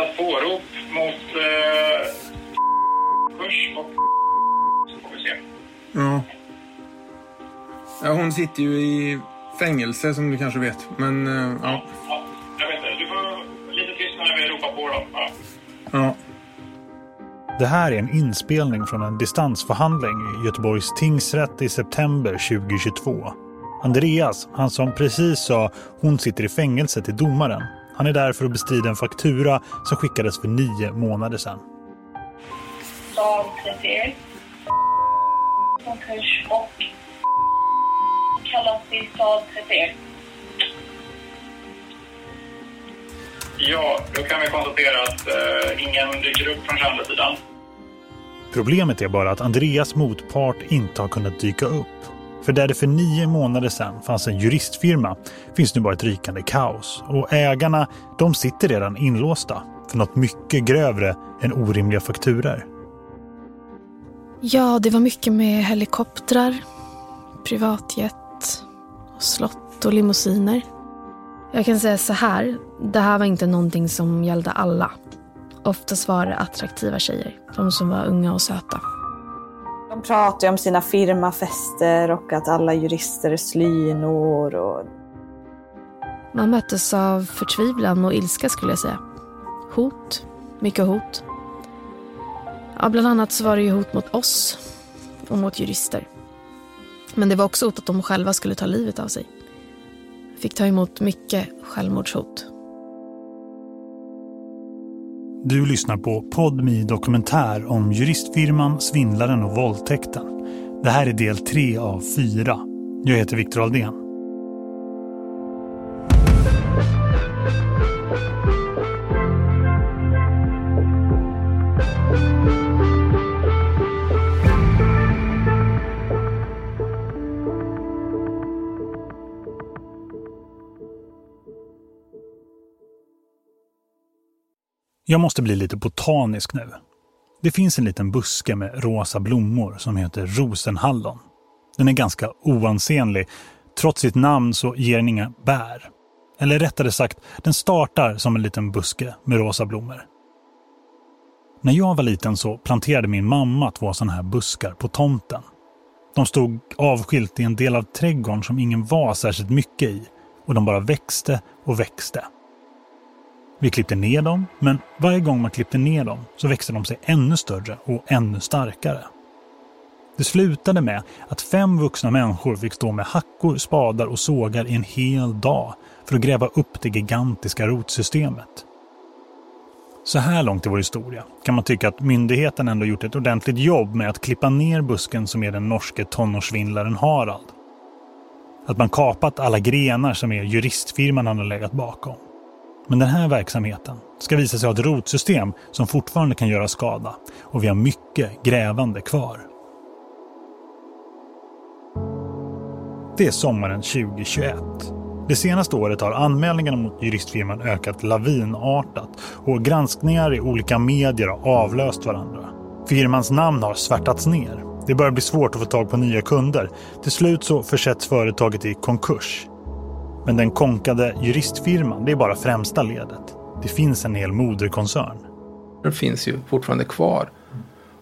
Riktat pårop mot eh, kurs och så får vi se. Ja. ja. Hon sitter ju i fängelse som du kanske vet. Men eh, ja. Ja, jag vet inte. Du får lite tyst när vi ropar på då. Ja. ja. Det här är en inspelning från en distansförhandling i Göteborgs tingsrätt i september 2022. Andreas, han som precis sa hon sitter i fängelse till domaren. Han är där för att bestrida en faktura som skickades för nio månader sedan. 31. Konkurs och kallas till 31. ja, då kan vi konstatera att eh, ingen dyker upp från andra sidan. Problemet är bara att Andreas motpart inte har kunnat dyka upp. För där det för nio månader sedan fanns en juristfirma finns nu bara ett rykande kaos. Och ägarna, de sitter redan inlåsta för något mycket grövre än orimliga fakturer. Ja, det var mycket med helikoptrar, privatjet, slott och limousiner. Jag kan säga så här, det här var inte någonting som gällde alla. Oftast var det attraktiva tjejer, de som var unga och söta. De pratar ju om sina firmafester och att alla jurister är slynor. Och... Man möttes av förtvivlan och ilska skulle jag säga. Hot, mycket hot. Ja, bland annat så var det ju hot mot oss och mot jurister. Men det var också hot att de själva skulle ta livet av sig. Fick ta emot mycket självmordshot. Du lyssnar på Podmi dokumentär om juristfirman, svindlaren och våldtäkten. Det här är del tre av fyra. Jag heter Viktor Aldén. Jag måste bli lite botanisk nu. Det finns en liten buske med rosa blommor som heter rosenhallon. Den är ganska oansenlig. Trots sitt namn så ger den inga bär. Eller rättare sagt, den startar som en liten buske med rosa blommor. När jag var liten så planterade min mamma två sådana här buskar på tomten. De stod avskilt i en del av trädgården som ingen var särskilt mycket i och de bara växte och växte. Vi klippte ner dem, men varje gång man klippte ner dem så växte de sig ännu större och ännu starkare. Det slutade med att fem vuxna människor fick stå med hackor, spadar och sågar i en hel dag för att gräva upp det gigantiska rotsystemet. Så här långt i vår historia kan man tycka att myndigheten ändå gjort ett ordentligt jobb med att klippa ner busken som är den norske tonårssvindlaren Harald. Att man kapat alla grenar som är juristfirman han har legat bakom. Men den här verksamheten ska visa sig ha ett rotsystem som fortfarande kan göra skada och vi har mycket grävande kvar. Det är sommaren 2021. Det senaste året har anmälningarna mot juristfirman ökat lavinartat och granskningar i olika medier har avlöst varandra. Firmans namn har svärtats ner. Det börjar bli svårt att få tag på nya kunder. Till slut så försätts företaget i konkurs. Men den konkade juristfirman, det är bara främsta ledet. Det finns en hel moderkoncern. Den finns ju fortfarande kvar.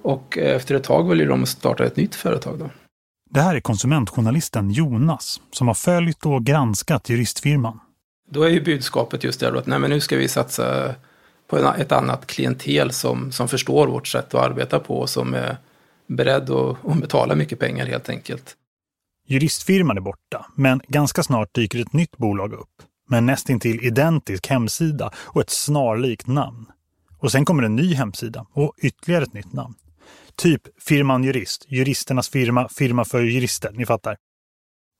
Och efter ett tag väljer de att starta ett nytt företag då. Det här är konsumentjournalisten Jonas som har följt och granskat juristfirman. Då är ju budskapet just det att nej, men nu ska vi satsa på ett annat klientel som, som förstår vårt sätt att arbeta på och som är beredd att, att betala mycket pengar helt enkelt. Juristfirman är borta, men ganska snart dyker ett nytt bolag upp med en nästintill identisk hemsida och ett snarlikt namn. Och sen kommer en ny hemsida och ytterligare ett nytt namn. Typ firman jurist, juristernas firma, firma för jurister, ni fattar.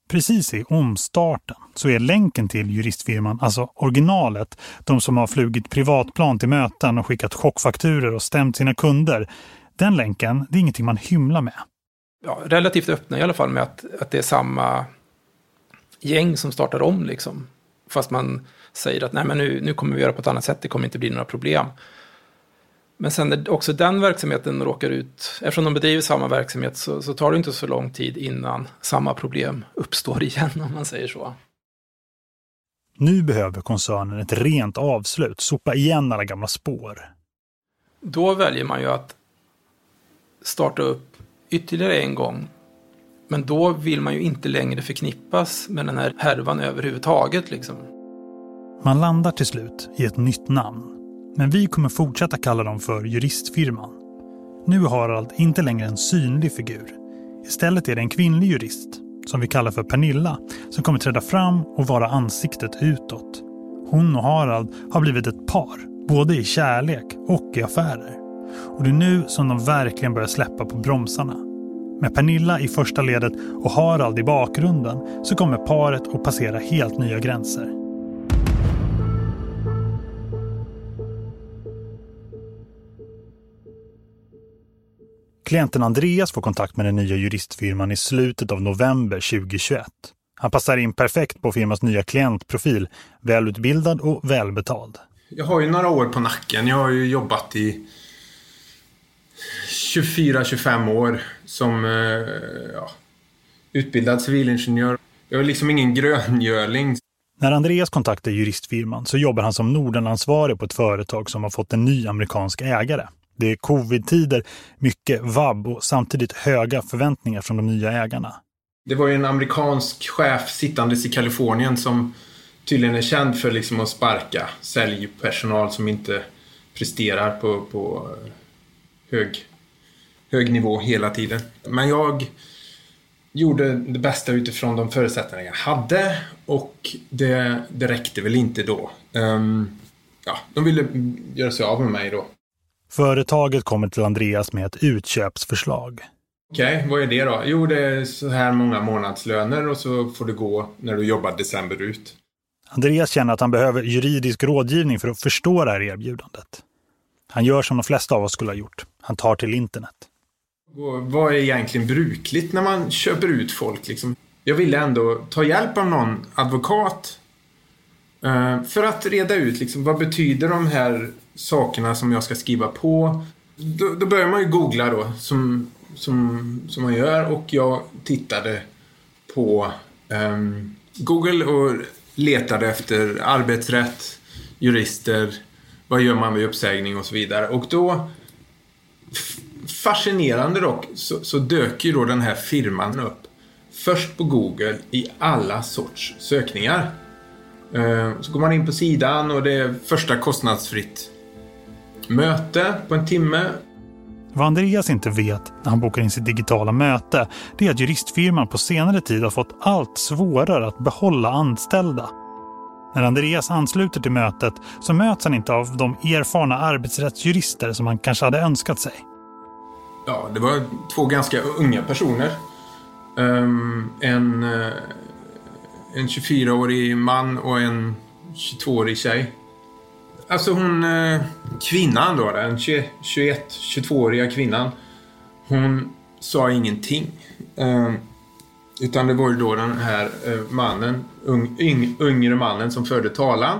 Precis i omstarten så är länken till juristfirman, alltså originalet, de som har flugit privatplan till möten och skickat chockfakturer och stämt sina kunder, den länken, det är ingenting man hymlar med. Ja, relativt öppna i alla fall med att, att det är samma gäng som startar om liksom. Fast man säger att nej men nu, nu kommer vi göra på ett annat sätt, det kommer inte bli några problem. Men sen när också den verksamheten råkar ut, eftersom de bedriver samma verksamhet så, så tar det inte så lång tid innan samma problem uppstår igen om man säger så. Nu behöver koncernen ett rent avslut, sopa igen alla gamla spår. Då väljer man ju att starta upp ytterligare en gång. Men då vill man ju inte längre förknippas med den här härvan överhuvudtaget. Liksom. Man landar till slut i ett nytt namn. Men vi kommer fortsätta kalla dem för juristfirman. Nu är Harald inte längre en synlig figur. Istället är det en kvinnlig jurist, som vi kallar för Pernilla, som kommer träda fram och vara ansiktet utåt. Hon och Harald har blivit ett par, både i kärlek och i affärer. Och det är nu som de verkligen börjar släppa på bromsarna. Med Pernilla i första ledet och Harald i bakgrunden så kommer paret att passera helt nya gränser. Klienten Andreas får kontakt med den nya juristfirman i slutet av november 2021. Han passar in perfekt på firmans nya klientprofil, välutbildad och välbetald. Jag har ju några år på nacken. Jag har ju jobbat i 24-25 år som eh, ja, utbildad civilingenjör. Jag är liksom ingen gröngöling. När Andreas kontaktar juristfirman så jobbar han som Nordenansvarig på ett företag som har fått en ny amerikansk ägare. Det är covid-tider, mycket vabb och samtidigt höga förväntningar från de nya ägarna. Det var ju en amerikansk chef sittandes i Kalifornien som tydligen är känd för liksom att sparka säljpersonal som inte presterar på, på hög, hög nivå hela tiden. Men jag gjorde det bästa utifrån de förutsättningar jag hade och det, det räckte väl inte då. Um, ja, de ville göra sig av med mig då. Företaget kommer till Andreas med ett utköpsförslag. Okej, okay, vad är det då? Jo, det är så här många månadslöner och så får du gå när du jobbar december ut. Andreas känner att han behöver juridisk rådgivning för att förstå det här erbjudandet. Han gör som de flesta av oss skulle ha gjort. Han tar till internet. vad är egentligen brukligt när man köper ut folk? Liksom? Jag ville ändå ta hjälp av någon advokat eh, för att reda ut liksom, vad betyder de här sakerna som jag ska skriva på. Då, då börjar man ju googla då, som, som, som man gör. Och jag tittade på um, Google och letade efter arbetsrätt, jurister, vad gör man vid uppsägning och så vidare. Och då, fascinerande dock, så, så dök ju då den här firman upp. Först på Google i alla sorts sökningar. Eh, så går man in på sidan och det är första kostnadsfritt möte på en timme. Vad Andreas inte vet när han bokar in sitt digitala möte det är att juristfirman på senare tid har fått allt svårare att behålla anställda. När Andreas ansluter till mötet så möts han inte av de erfarna arbetsrättsjurister som han kanske hade önskat sig. Ja, det var två ganska unga personer. Um, en, uh, en 24-årig man och en 22-årig tjej. Alltså hon, eh, kvinnan då, den 21-22-åriga kvinnan. Hon sa ingenting. Um, utan det var ju då den här eh, mannen, ung, yngre mannen som förde talan.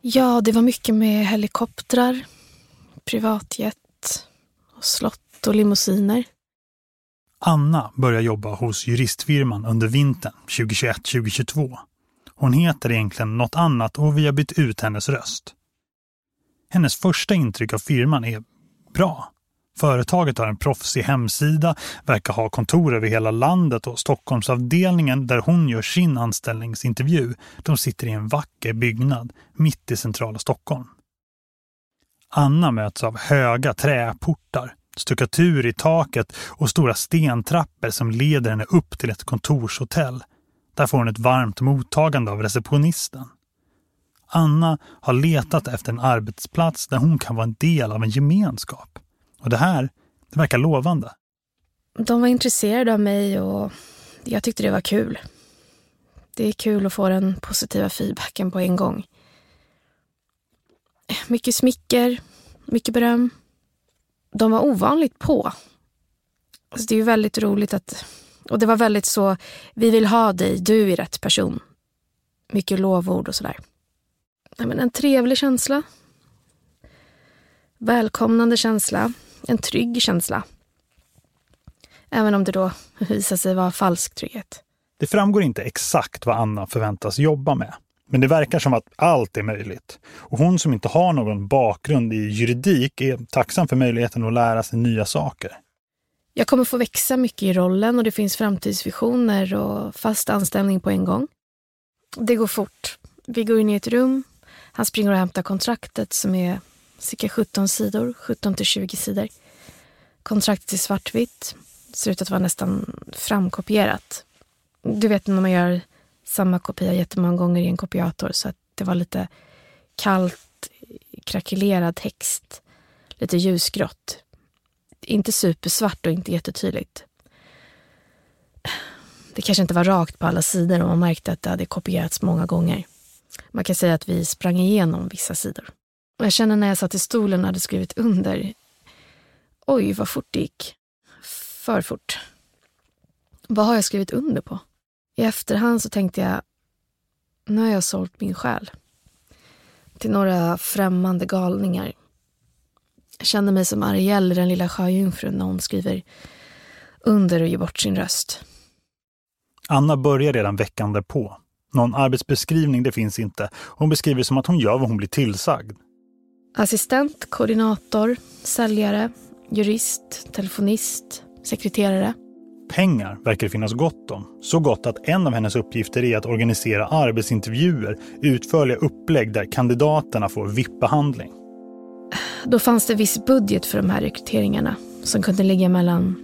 Ja, det var mycket med helikoptrar, privatjet, och slott och limousiner. Anna börjar jobba hos juristfirman under vintern 2021-2022. Hon heter egentligen något annat och vi har bytt ut hennes röst. Hennes första intryck av firman är bra. Företaget har en proffsig hemsida, verkar ha kontor över hela landet och Stockholmsavdelningen där hon gör sin anställningsintervju, de sitter i en vacker byggnad mitt i centrala Stockholm. Anna möts av höga träportar, stuckatur i taket och stora stentrappor som leder henne upp till ett kontorshotell där får hon ett varmt mottagande av receptionisten. Anna har letat efter en arbetsplats där hon kan vara en del av en gemenskap. Och det här, det verkar lovande. De var intresserade av mig och jag tyckte det var kul. Det är kul att få den positiva feedbacken på en gång. Mycket smicker, mycket beröm. De var ovanligt på. Alltså det är ju väldigt roligt att... Och det var väldigt så, vi vill ha dig, du är rätt person. Mycket lovord och sådär. men en trevlig känsla. Välkomnande känsla. En trygg känsla. Även om det då visar sig vara falsk trygghet. Det framgår inte exakt vad Anna förväntas jobba med. Men det verkar som att allt är möjligt. Och hon som inte har någon bakgrund i juridik är tacksam för möjligheten att lära sig nya saker. Jag kommer få växa mycket i rollen och det finns framtidsvisioner och fast anställning på en gång. Det går fort. Vi går in i ett rum. Han springer och hämtar kontraktet som är cirka 17 sidor, 17 till 20 sidor. Kontraktet är svartvitt. Ser ut att vara nästan framkopierat. Du vet när man gör samma kopia jättemånga gånger i en kopiator så att det var lite kallt, krackelerad text. Lite ljusgrått. Inte supersvart och inte jättetydligt. Det kanske inte var rakt på alla sidor och man märkte att det hade kopierats många gånger. Man kan säga att vi sprang igenom vissa sidor. Och jag kände när jag satt i stolen och hade skrivit under. Oj, vad fort det gick. För fort. Vad har jag skrivit under på? I efterhand så tänkte jag, nu har jag sålt min själ. Till några främmande galningar. Jag känner mig som Ariel, den lilla sjöjungfrun, när hon skriver under och ger bort sin röst. Anna börjar redan veckan därpå. Någon arbetsbeskrivning det finns inte. Hon beskriver som att hon gör vad hon blir tillsagd. Assistent, koordinator, säljare, jurist, telefonist, sekreterare. Pengar verkar det finnas gott om. Så gott att en av hennes uppgifter är att organisera arbetsintervjuer, utförliga upplägg där kandidaterna får VIP-behandling. Då fanns det viss budget för de här rekryteringarna som kunde ligga mellan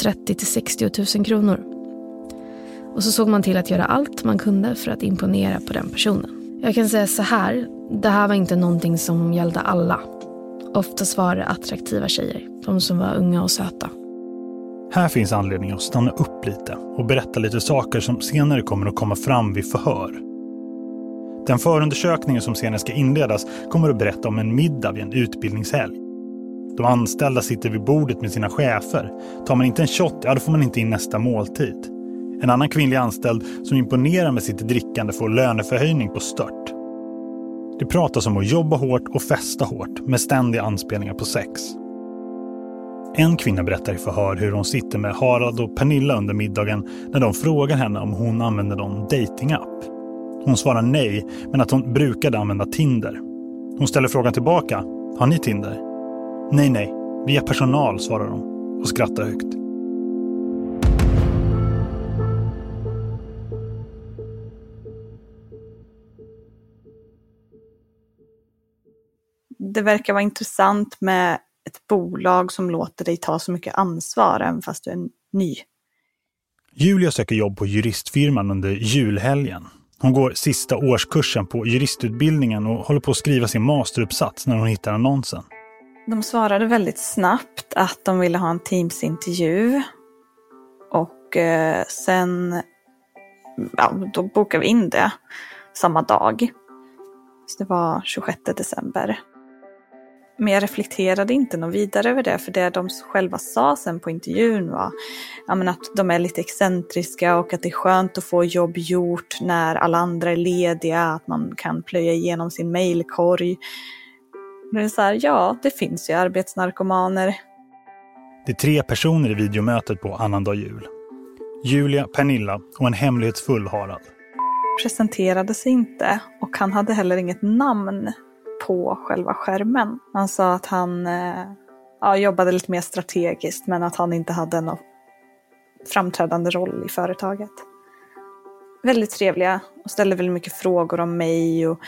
30 till 60 000 kronor. Och så såg man till att göra allt man kunde för att imponera på den personen. Jag kan säga så här, det här var inte någonting som gällde alla. Oftast var det attraktiva tjejer, de som var unga och söta. Här finns anledning att stanna upp lite och berätta lite saker som senare kommer att komma fram vid förhör. Den förundersökningen som senare ska inledas kommer att berätta om en middag vid en utbildningshelg. De anställda sitter vid bordet med sina chefer. Tar man inte en shot, ja då får man inte in nästa måltid. En annan kvinnlig anställd som imponerar med sitt drickande får löneförhöjning på stört. Det pratas om att jobba hårt och festa hårt med ständiga anspelningar på sex. En kvinna berättar i förhör hur hon sitter med Harald och Pernilla under middagen när de frågar henne om hon använder någon datingapp. Hon svarar nej, men att hon brukade använda Tinder. Hon ställer frågan tillbaka. Har ni Tinder? Nej, nej. Vi är personal, svarar hon och skrattar högt. Det verkar vara intressant med ett bolag som låter dig ta så mycket ansvar även fast du är ny. Julia söker jobb på juristfirman under julhelgen. Hon går sista årskursen på juristutbildningen och håller på att skriva sin masteruppsats när hon hittar annonsen. De svarade väldigt snabbt att de ville ha en Teams-intervju. Och eh, sen, ja, då bokade vi in det samma dag. Så det var 26 december. Men jag reflekterade inte något vidare över det, för det de själva sa sen på intervjun var ja, men att de är lite excentriska och att det är skönt att få jobb gjort när alla andra är lediga, att man kan plöja igenom sin mailkorg. Det är så här, ja, det finns ju arbetsnarkomaner. Det är tre personer i videomötet på annandag jul. Julia, Pernilla och en hemlighetsfull Harald. Presenterade sig inte och han hade heller inget namn på själva skärmen. Han sa att han eh, ja, jobbade lite mer strategiskt men att han inte hade någon framträdande roll i företaget. Väldigt trevliga och ställde väldigt mycket frågor om mig. Och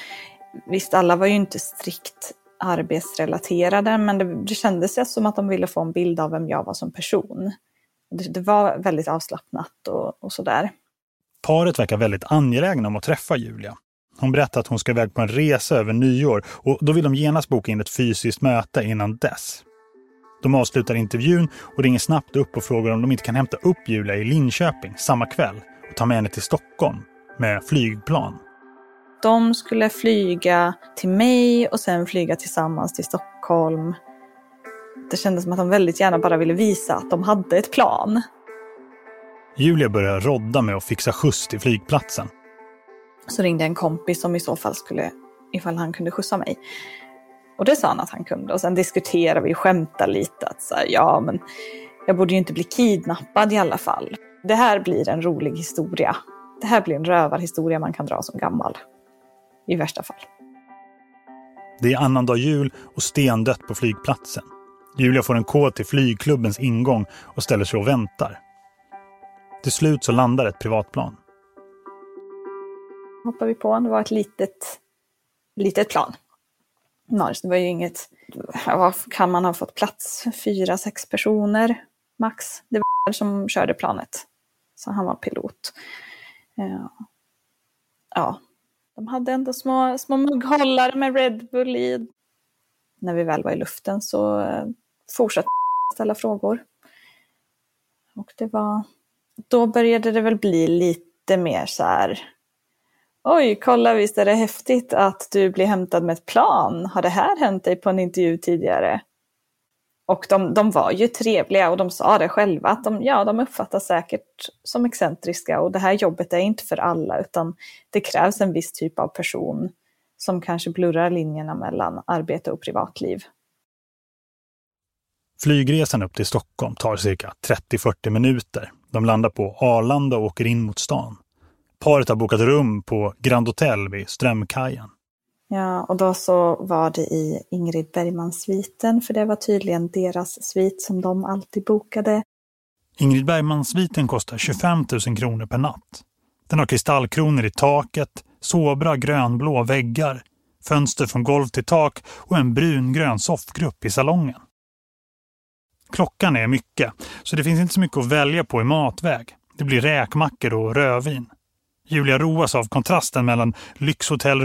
visst, alla var ju inte strikt arbetsrelaterade men det, det kändes som att de ville få en bild av vem jag var som person. Det, det var väldigt avslappnat och, och sådär. Paret verkar väldigt angelägna om att träffa Julia. Hon berättar att hon ska iväg på en resa över nyår och då vill de genast boka in ett fysiskt möte innan dess. De avslutar intervjun och ringer snabbt upp och frågar om de inte kan hämta upp Julia i Linköping samma kväll och ta med henne till Stockholm med flygplan. De skulle flyga till mig och sen flyga tillsammans till Stockholm. Det kändes som att de väldigt gärna bara ville visa att de hade ett plan. Julia började rodda med att fixa skjuts till flygplatsen. Så ringde en kompis som i så fall skulle, ifall han kunde skjutsa mig. Och det sa han att han kunde. Och sen diskuterade vi och skämtade lite. Att så här, ja, men jag borde ju inte bli kidnappad i alla fall. Det här blir en rolig historia. Det här blir en rövarhistoria man kan dra som gammal. I värsta fall. Det är annandag jul och stendött på flygplatsen. Julia får en kod till flygklubbens ingång och ställer sig och väntar. Till slut så landar ett privatplan. Hoppar vi på. Det var ett litet, litet plan. Det var ju inget... Vad kan man ha fått plats? Fyra, sex personer max. Det var som körde planet. Så han var pilot. Ja. ja. De hade ändå små, små mugghållare med Red Bull i. När vi väl var i luften så eh, fortsatte ställa frågor. Och det var... Då började det väl bli lite mer så här Oj, kolla visst är det häftigt att du blir hämtad med ett plan. Har det här hänt dig på en intervju tidigare? Och de, de var ju trevliga och de sa det själva att de, ja, de uppfattas säkert som excentriska och det här jobbet är inte för alla utan det krävs en viss typ av person som kanske blurrar linjerna mellan arbete och privatliv. Flygresan upp till Stockholm tar cirka 30-40 minuter. De landar på Arlanda och åker in mot stan. Paret har bokat rum på Grand Hotel vid Strömkajen. Ja, och då så var det i Ingrid Bergmans sviten, för det var tydligen deras svit som de alltid bokade. Ingrid Bergmans sviten kostar 25 000 kronor per natt. Den har kristallkronor i taket, sobra grönblå väggar, fönster från golv till tak och en brungrön soffgrupp i salongen. Klockan är mycket, så det finns inte så mycket att välja på i matväg. Det blir räkmackor och rödvin. Julia roas av kontrasten mellan lyxhotell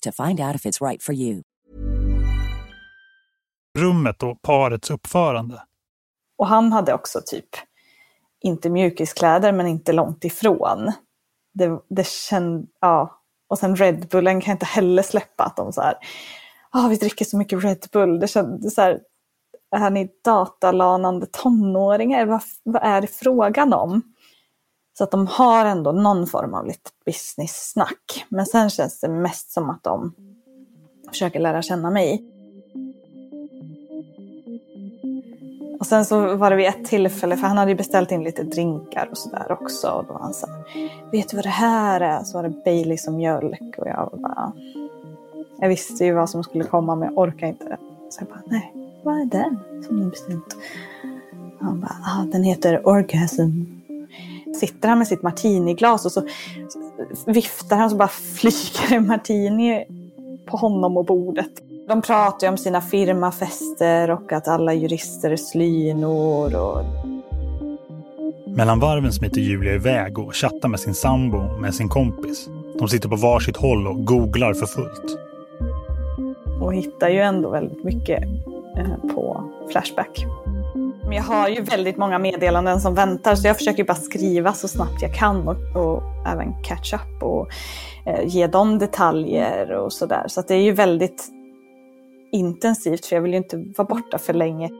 to find out if it's right for you. Rummet och parets uppförande. Och han hade också typ, inte mjukiskläder men inte långt ifrån. Det, det känd, ja. Och sen Red Bullen kan jag inte heller släppa att de så här, ah, vi dricker så mycket Red Bull. Det kändes så här, är ni datalanande tonåringar? Vad, vad är det frågan om? Så att de har ändå någon form av lite business-snack. Men sen känns det mest som att de försöker lära känna mig. Och sen så var det vid ett tillfälle, för han hade ju beställt in lite drinkar och sådär också. Och då var han så här, vet du vad det här är? Så var det Baileys och mjölk. Och jag bara, jag visste ju vad som skulle komma men jag orkade inte. Så jag bara, nej, vad är den som du beställt? Och han bara, ah, den heter Orgasm sitter han med sitt martiniglas och så viftar han och så bara flyger en martini på honom och bordet. De pratar ju om sina firmafester och att alla jurister är slynor. Och... Mellan varven smiter Julia iväg och chattar med sin sambo med sin kompis. De sitter på varsitt håll och googlar för fullt. Och hittar ju ändå väldigt mycket eh, på Flashback. Men jag har ju väldigt många meddelanden som väntar så jag försöker bara skriva så snabbt jag kan och, och även catch up och eh, ge dem detaljer och sådär. Så att det är ju väldigt intensivt för jag vill ju inte vara borta för länge.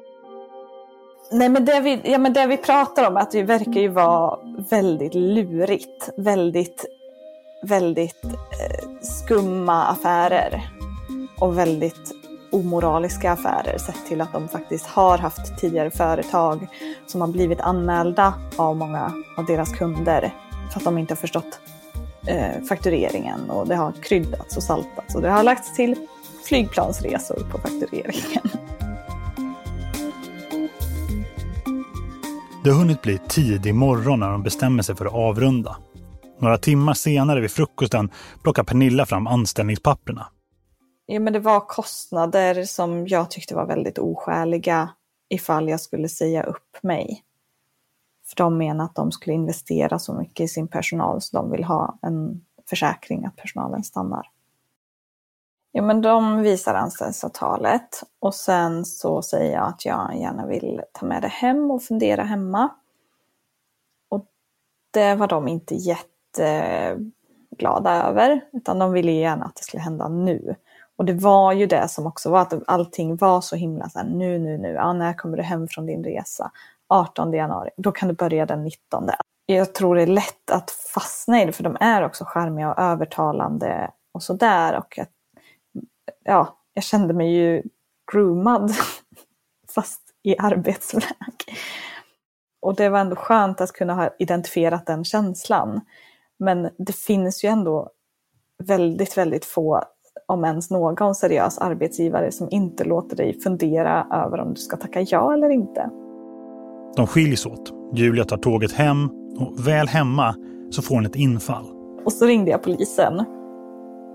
Nej, men det, vi, ja, men det vi pratar om är att det verkar ju vara väldigt lurigt. Väldigt, väldigt eh, skumma affärer. Och väldigt omoraliska affärer sett till att de faktiskt har haft tidigare företag som har blivit anmälda av många av deras kunder för att de inte har förstått eh, faktureringen och det har kryddats och saltats och det har lagts till flygplansresor på faktureringen. Det har hunnit bli tidig morgon när de bestämmer sig för att avrunda. Några timmar senare vid frukosten plockar Pernilla fram anställningspapperna. Ja, men det var kostnader som jag tyckte var väldigt oskäliga ifall jag skulle säga upp mig. För de menar att de skulle investera så mycket i sin personal så de vill ha en försäkring att personalen stannar. Ja, men de visar anställningsavtalet och sen så säger jag att jag gärna vill ta med det hem och fundera hemma. Och det var de inte jätteglada över, utan de ville gärna att det skulle hända nu. Och det var ju det som också var, att allting var så himla så här, nu, nu, nu, ja, när kommer du hem från din resa? 18 januari, då kan du börja den 19. Jag tror det är lätt att fastna i det, för de är också charmiga och övertalande och sådär. Och ja, jag kände mig ju groomad, fast i arbetsväg. Och det var ändå skönt att kunna ha identifierat den känslan. Men det finns ju ändå väldigt, väldigt få om ens någon seriös arbetsgivare som inte låter dig fundera över om du ska tacka ja eller inte. De skiljs åt. Julia tar tåget hem och väl hemma så får hon ett infall. Och så ringde jag polisen.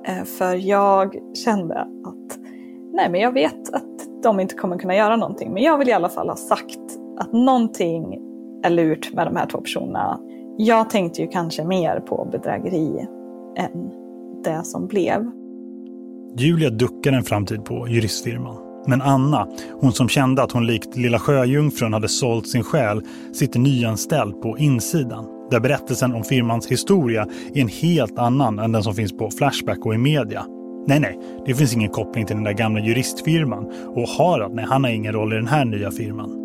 Eh, för jag kände att nej men jag vet att de inte kommer kunna göra någonting. Men jag vill i alla fall ha sagt att någonting är lurt med de här två personerna. Jag tänkte ju kanske mer på bedrägeri än det som blev. Julia duckar en framtid på juristfirman. Men Anna, hon som kände att hon likt lilla sjöjungfrun hade sålt sin själ, sitter nyanställd på insidan. Där berättelsen om firmans historia är en helt annan än den som finns på Flashback och i media. Nej, nej, det finns ingen koppling till den där gamla juristfirman. Och Harald, nej, han har ingen roll i den här nya firman.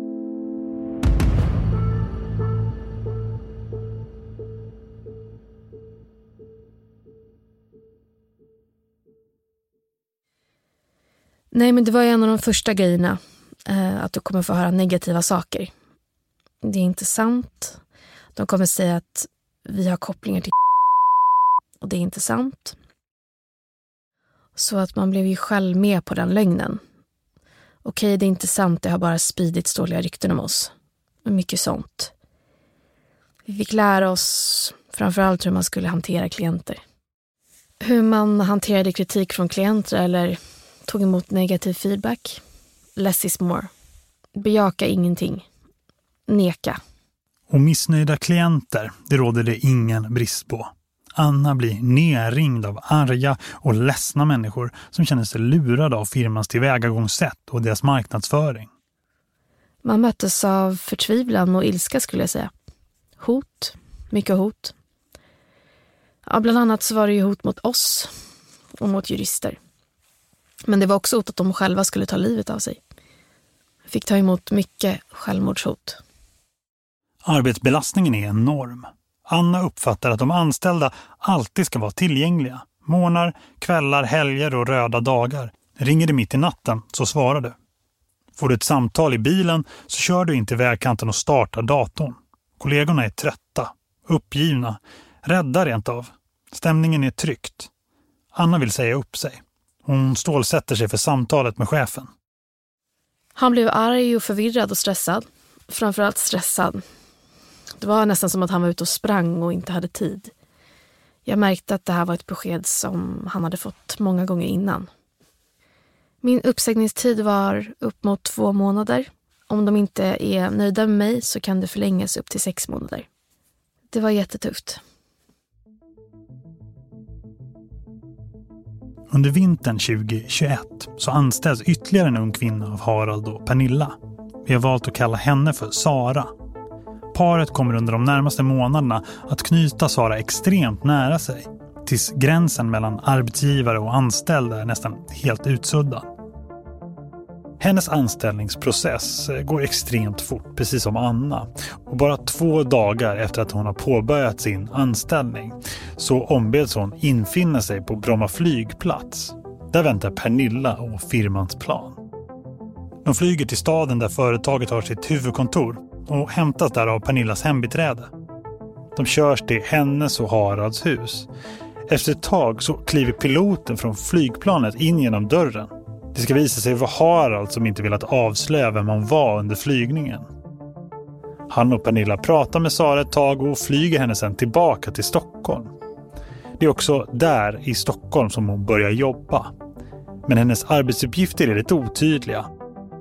Nej, men det var en av de första grejerna. Eh, att du kommer få höra negativa saker. Det är inte sant. De kommer säga att vi har kopplingar till och det är inte sant. Så att man blev ju själv med på den lögnen. Okej, det är inte sant, det har bara spridits dåliga rykten om oss. Och mycket sånt. Vi fick lära oss framförallt hur man skulle hantera klienter. Hur man hanterade kritik från klienter eller tog emot negativ feedback. Less is more. Bejaka ingenting. Neka. Och missnöjda klienter, det råder det ingen brist på. Anna blir nerringd av arga och ledsna människor som känner sig lurade av firmans tillvägagångssätt och deras marknadsföring. Man möttes av förtvivlan och ilska skulle jag säga. Hot, mycket hot. Ja, bland annat så var det ju hot mot oss och mot jurister. Men det var också hot att de själva skulle ta livet av sig. Jag fick ta emot mycket självmordshot. Arbetsbelastningen är enorm. Anna uppfattar att de anställda alltid ska vara tillgängliga. Månar, kvällar, helger och röda dagar. Ringer det mitt i natten så svarar du. Får du ett samtal i bilen så kör du inte vägkanten och startar datorn. Kollegorna är trötta, uppgivna, rädda rent av. Stämningen är tryckt. Anna vill säga upp sig. Hon stålsätter sig för samtalet med chefen. Han blev arg och förvirrad och stressad. Framförallt stressad. Det var nästan som att han var ute och sprang och inte hade tid. Jag märkte att det här var ett besked som han hade fått många gånger innan. Min uppsägningstid var upp mot två månader. Om de inte är nöjda med mig så kan det förlängas upp till sex månader. Det var jättetufft. Under vintern 2021 så anställs ytterligare en ung kvinna av Harald och Pernilla. Vi har valt att kalla henne för Sara. Paret kommer under de närmaste månaderna att knyta Sara extremt nära sig. Tills gränsen mellan arbetsgivare och anställda är nästan helt utsuddad. Hennes anställningsprocess eh, går extremt fort, precis som Anna. Och bara två dagar efter att hon har påbörjat sin anställning så ombeds hon infinna sig på Bromma flygplats. Där väntar Pernilla och firmans plan. De flyger till staden där företaget har sitt huvudkontor och hämtas där av Pernillas hembiträde. De körs till hennes och Haralds hus. Efter ett tag så kliver piloten från flygplanet in genom dörren. Det ska visa sig vara Harald som inte velat avslöja vem han var under flygningen. Han och Pernilla pratar med Sara ett tag och flyger henne sen tillbaka till Stockholm. Det är också där i Stockholm som hon börjar jobba. Men hennes arbetsuppgifter är lite otydliga.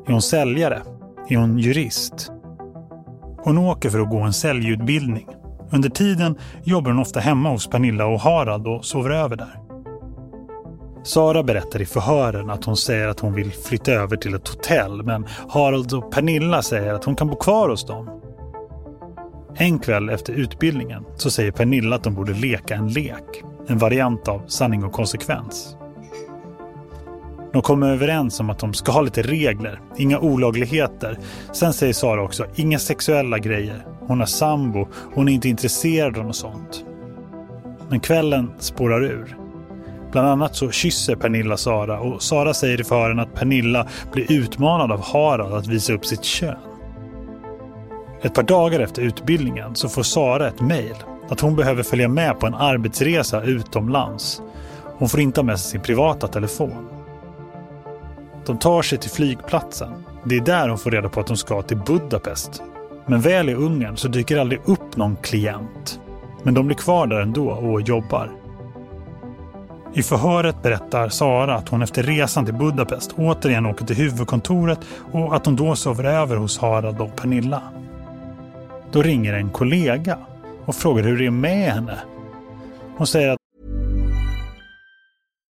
Är hon säljare? Är hon jurist? Hon åker för att gå en säljutbildning. Under tiden jobbar hon ofta hemma hos Pernilla och Harald och sover över där. Sara berättar i förhören att hon säger att hon vill flytta över till ett hotell men Harald och Pernilla säger att hon kan bo kvar hos dem. En kväll efter utbildningen så säger Pernilla att de borde leka en lek. En variant av sanning och konsekvens. De kommer överens om att de ska ha lite regler, inga olagligheter. Sen säger Sara också, inga sexuella grejer. Hon har sambo, hon är inte intresserad av något sånt. Men kvällen spårar ur. Bland annat så kysser Pernilla Sara och Sara säger i förhören att Pernilla blir utmanad av Harald att visa upp sitt kön. Ett par dagar efter utbildningen så får Sara ett mejl att hon behöver följa med på en arbetsresa utomlands. Hon får inte ha med sig sin privata telefon. De tar sig till flygplatsen. Det är där hon får reda på att de ska till Budapest. Men väl i Ungern så dyker aldrig upp någon klient. Men de blir kvar där ändå och jobbar. I förhöret berättar Sara att hon efter resan till Budapest återigen åker till huvudkontoret och att hon då sover över hos Harald och Pernilla. Då ringer en kollega och frågar hur det är med henne. Hon säger att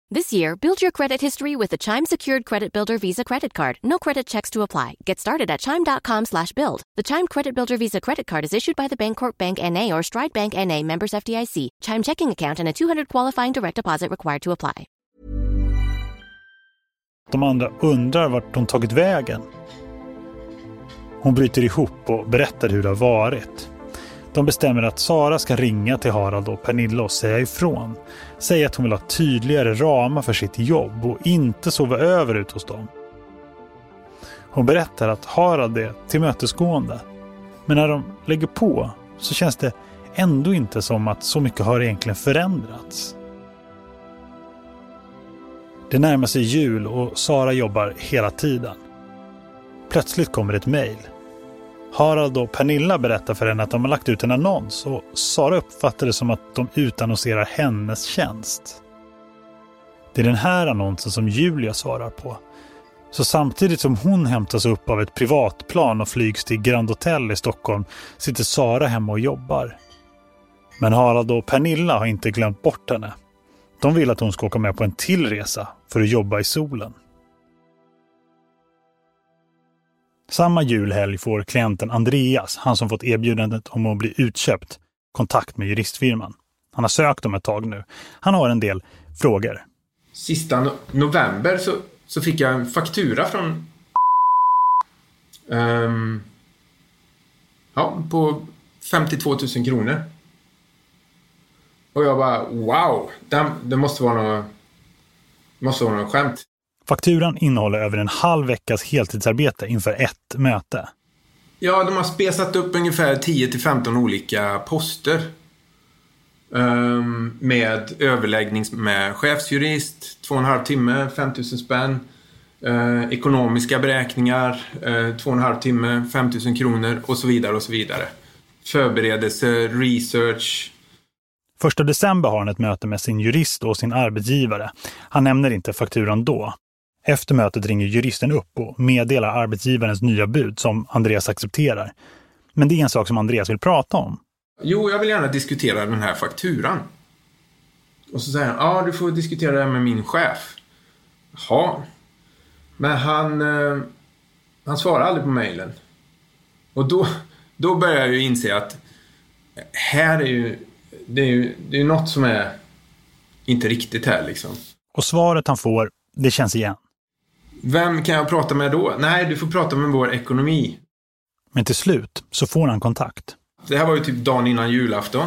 This year, build your credit history with the Chime Secured Credit Builder Visa Credit Card. No credit checks to apply. Get started at chime.com slash build. The Chime Credit Builder Visa Credit Card is issued by the Bancorp Bank N.A. or Stride Bank N.A. members FDIC. Chime checking account and a 200 qualifying direct deposit required to apply. de andra undrar vart de tagit vägen. Hon bryter ihop och berättar hur det har varit. De bestämmer att Sara ska ringa till Harald och Pernilla och säga ifrån. Säga att hon vill ha tydligare ramar för sitt jobb och inte sova över ut hos dem. Hon berättar att Harald är tillmötesgående. Men när de lägger på så känns det ändå inte som att så mycket har egentligen förändrats. Det närmar sig jul och Sara jobbar hela tiden. Plötsligt kommer ett mejl. Harald och Pernilla berättar för henne att de har lagt ut en annons och Sara uppfattar det som att de utannonserar hennes tjänst. Det är den här annonsen som Julia svarar på. Så samtidigt som hon hämtas upp av ett privatplan och flygs till Grand Hotel i Stockholm sitter Sara hemma och jobbar. Men Harald och Pernilla har inte glömt bort henne. De vill att hon ska åka med på en till resa för att jobba i solen. Samma julhelg får klienten Andreas, han som fått erbjudandet om att bli utköpt, kontakt med juristfirman. Han har sökt dem ett tag nu. Han har en del frågor. Sista no november så, så fick jag en faktura från um, ja, på 52 000 kronor. Och jag bara, wow, det, det måste vara något, måste vara något skämt. Fakturan innehåller över en halv veckas heltidsarbete inför ett möte. Ja, de har spesat upp ungefär 10-15 olika poster. Um, med överläggning med chefsjurist, två och en halv timme, 5000 spänn. Uh, ekonomiska beräkningar, uh, två och en halv timme, 5000 kronor och så vidare och så vidare. Förberedelse, research. Första december har han ett möte med sin jurist och sin arbetsgivare. Han nämner inte fakturan då. Efter mötet ringer juristen upp och meddelar arbetsgivarens nya bud som Andreas accepterar. Men det är en sak som Andreas vill prata om. Jo, jag vill gärna diskutera den här fakturan. Och så säger han, ja du får diskutera det här med min chef. Ja. Men han, eh, han svarar aldrig på mejlen. Och då, då börjar jag ju inse att här är ju, det är ju det är något som är inte riktigt här liksom. Och svaret han får, det känns igen. Vem kan jag prata med då? Nej, du får prata med vår ekonomi. Men till slut så får han kontakt. Det här var ju typ dagen innan julafton.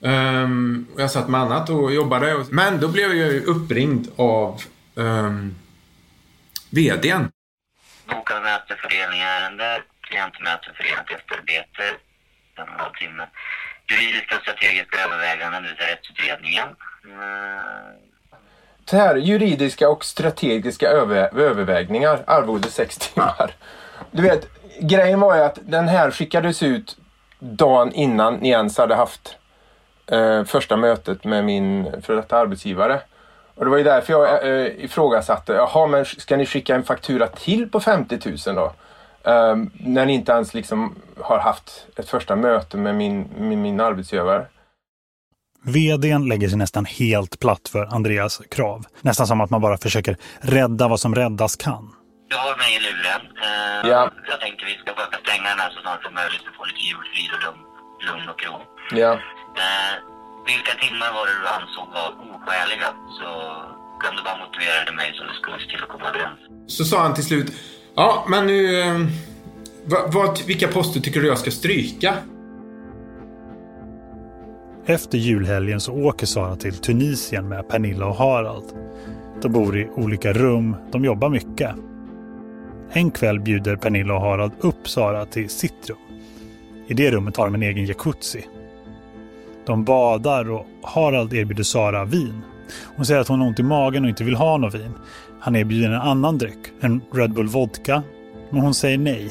Um, jag satt med annat och jobbade. Men då blev jag ju uppringd av um, VDn. Bokade möte, fördelning ärende, klientmöte, förenat efterarbete, en och en halv timme. Juridiska och strategiska överväganden, det vill säga rättsutredningen. Uh, här juridiska och strategiska över, övervägningar, arvode 6 timmar. Du vet, grejen var ju att den här skickades ut dagen innan ni ens hade haft eh, första mötet med min före detta arbetsgivare. Och det var ju därför jag eh, ifrågasatte, jaha men ska ni skicka en faktura till på 50 000 då? Eh, när ni inte ens liksom har haft ett första möte med min, med min arbetsgivare. VDn lägger sig nästan helt platt för Andreas krav. Nästan som att man bara försöker rädda vad som räddas kan. Du har mig i luren. Uh, ja. Jag tänkte vi ska försöka stänga den här så snart som möjligt för att få lite julfrid och lugn, lugn och ro. Ja. Uh, vilka timmar var det du ansåg var oskäliga så kan du bara motivera det mig så det skulle se till att komma överens. Så sa han till slut, ja men nu, uh, vad, vad, vilka poster tycker du jag ska stryka? Efter julhelgen så åker Sara till Tunisien med Pernilla och Harald. De bor i olika rum, de jobbar mycket. En kväll bjuder Pernilla och Harald upp Sara till sitt rum. I det rummet har de en egen jacuzzi. De badar och Harald erbjuder Sara vin. Hon säger att hon har ont i magen och inte vill ha något vin. Han erbjuder en annan dryck, en Red Bull Vodka, men hon säger nej.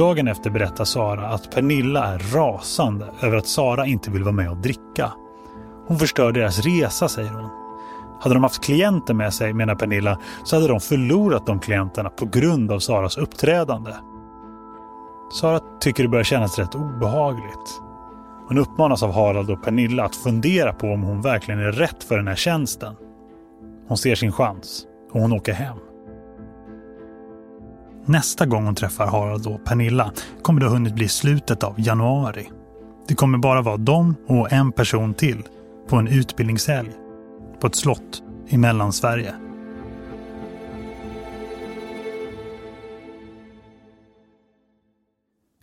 Dagen efter berättar Sara att Pernilla är rasande över att Sara inte vill vara med och dricka. Hon förstör deras resa, säger hon. Hade de haft klienter med sig, menar Pernilla, så hade de förlorat de klienterna på grund av Saras uppträdande. Sara tycker det börjar kännas rätt obehagligt. Hon uppmanas av Harald och Pernilla att fundera på om hon verkligen är rätt för den här tjänsten. Hon ser sin chans och hon åker hem. Nästa gång hon träffar Harald och Pernilla kommer det ha hunnit bli slutet av januari. Det kommer bara vara dem och en person till på en utbildningshelg på ett slott i Mellansverige.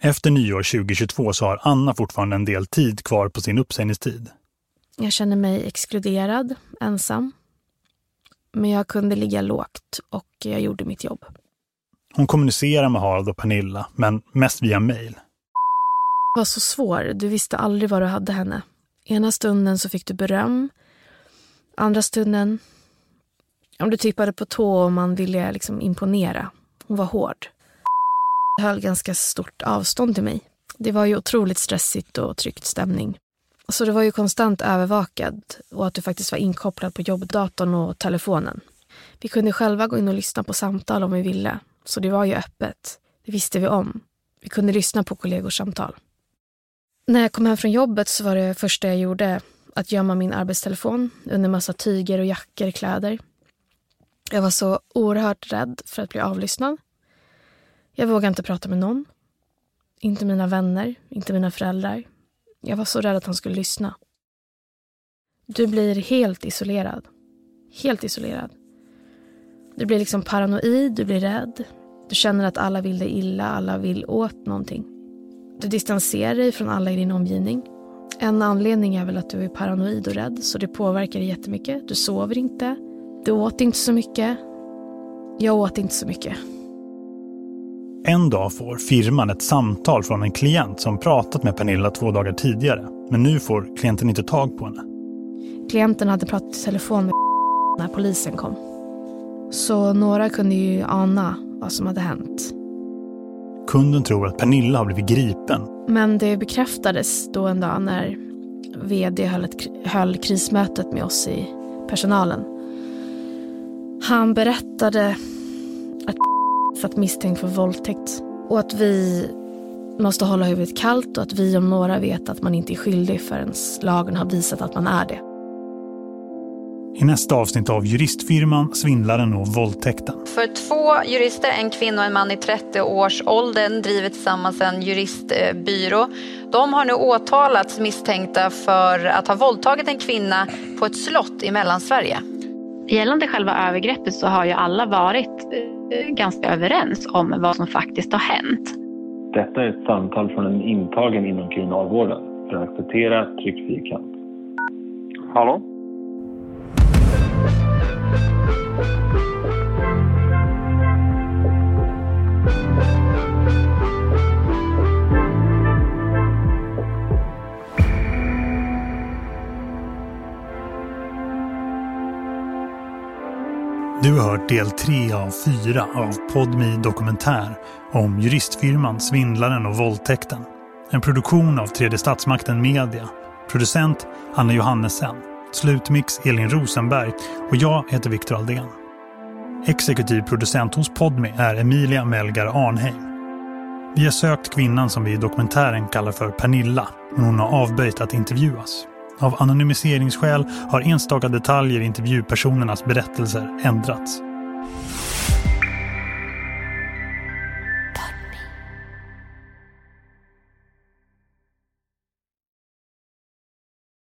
Efter nyår 2022 så har Anna fortfarande en del tid kvar på sin uppsägningstid. Jag känner mig exkluderad, ensam. Men jag kunde ligga lågt och jag gjorde mitt jobb. Hon kommunicerar med Harald och Pernilla, men mest via mejl. Du var så svår. Du visste aldrig var du hade henne. Ena stunden så fick du beröm. Andra stunden, om du tippade på tå och man ville liksom imponera. Hon var hård. höll ganska stort avstånd till mig. Det var ju otroligt stressigt och tryckt stämning. Så du var ju konstant övervakad och att du faktiskt var inkopplad på jobbdatorn och telefonen. Vi kunde själva gå in och lyssna på samtal om vi ville. Så det var ju öppet. Det visste vi om. Vi kunde lyssna på kollegors samtal. När jag kom hem från jobbet så var det första jag gjorde att gömma min arbetstelefon under massa tyger och jackor, kläder. Jag var så oerhört rädd för att bli avlyssnad. Jag vågade inte prata med någon. Inte mina vänner, inte mina föräldrar. Jag var så rädd att han skulle lyssna. Du blir helt isolerad. Helt isolerad. Du blir liksom paranoid, du blir rädd. Du känner att alla vill dig illa, alla vill åt någonting. Du distanserar dig från alla i din omgivning. En anledning är väl att du är paranoid och rädd, så det påverkar dig jättemycket. Du sover inte. Du åt inte så mycket. Jag åt inte så mycket. En dag får firman ett samtal från en klient som pratat med Pernilla två dagar tidigare. Men nu får klienten inte tag på henne. Klienten hade pratat i telefon med när polisen kom. Så några kunde ju ana vad som hade hänt. Kunden tror att Pernilla har blivit gripen. Men det bekräftades då en dag när vd höll, ett, höll krismötet med oss i personalen. Han berättade att satt misstänkt för våldtäkt och att vi måste hålla huvudet kallt och att vi om några vet att man inte är skyldig förrän lagen har visat att man är det. I nästa avsnitt av Juristfirman, Svindlaren och våldtäkten. För två jurister, en kvinna och en man i 30-årsåldern driver tillsammans en juristbyrå. De har nu åtalats misstänkta för att ha våldtagit en kvinna på ett slott i Mellansverige. Gällande själva övergreppet så har ju alla varit eh, ganska överens om vad som faktiskt har hänt. Detta är ett samtal från en intagen inom kriminalvården. För att acceptera, tryck fyrkant. Hallå? Du har hört del 3 av 4 av Podmi dokumentär om juristfirman Svindlaren och våldtäkten. En produktion av Tredje Statsmakten Media. Producent Anna Johannesen. Slutmix Elin Rosenberg och jag heter Viktor Aldén. Exekutiv producent hos Podmi är Emilia Melgar Arnheim. Vi har sökt kvinnan som vi i dokumentären kallar för Pernilla, men hon har avböjt att intervjuas. Av anonymiseringsskäl har enstaka detaljer i intervjupersonernas berättelser ändrats.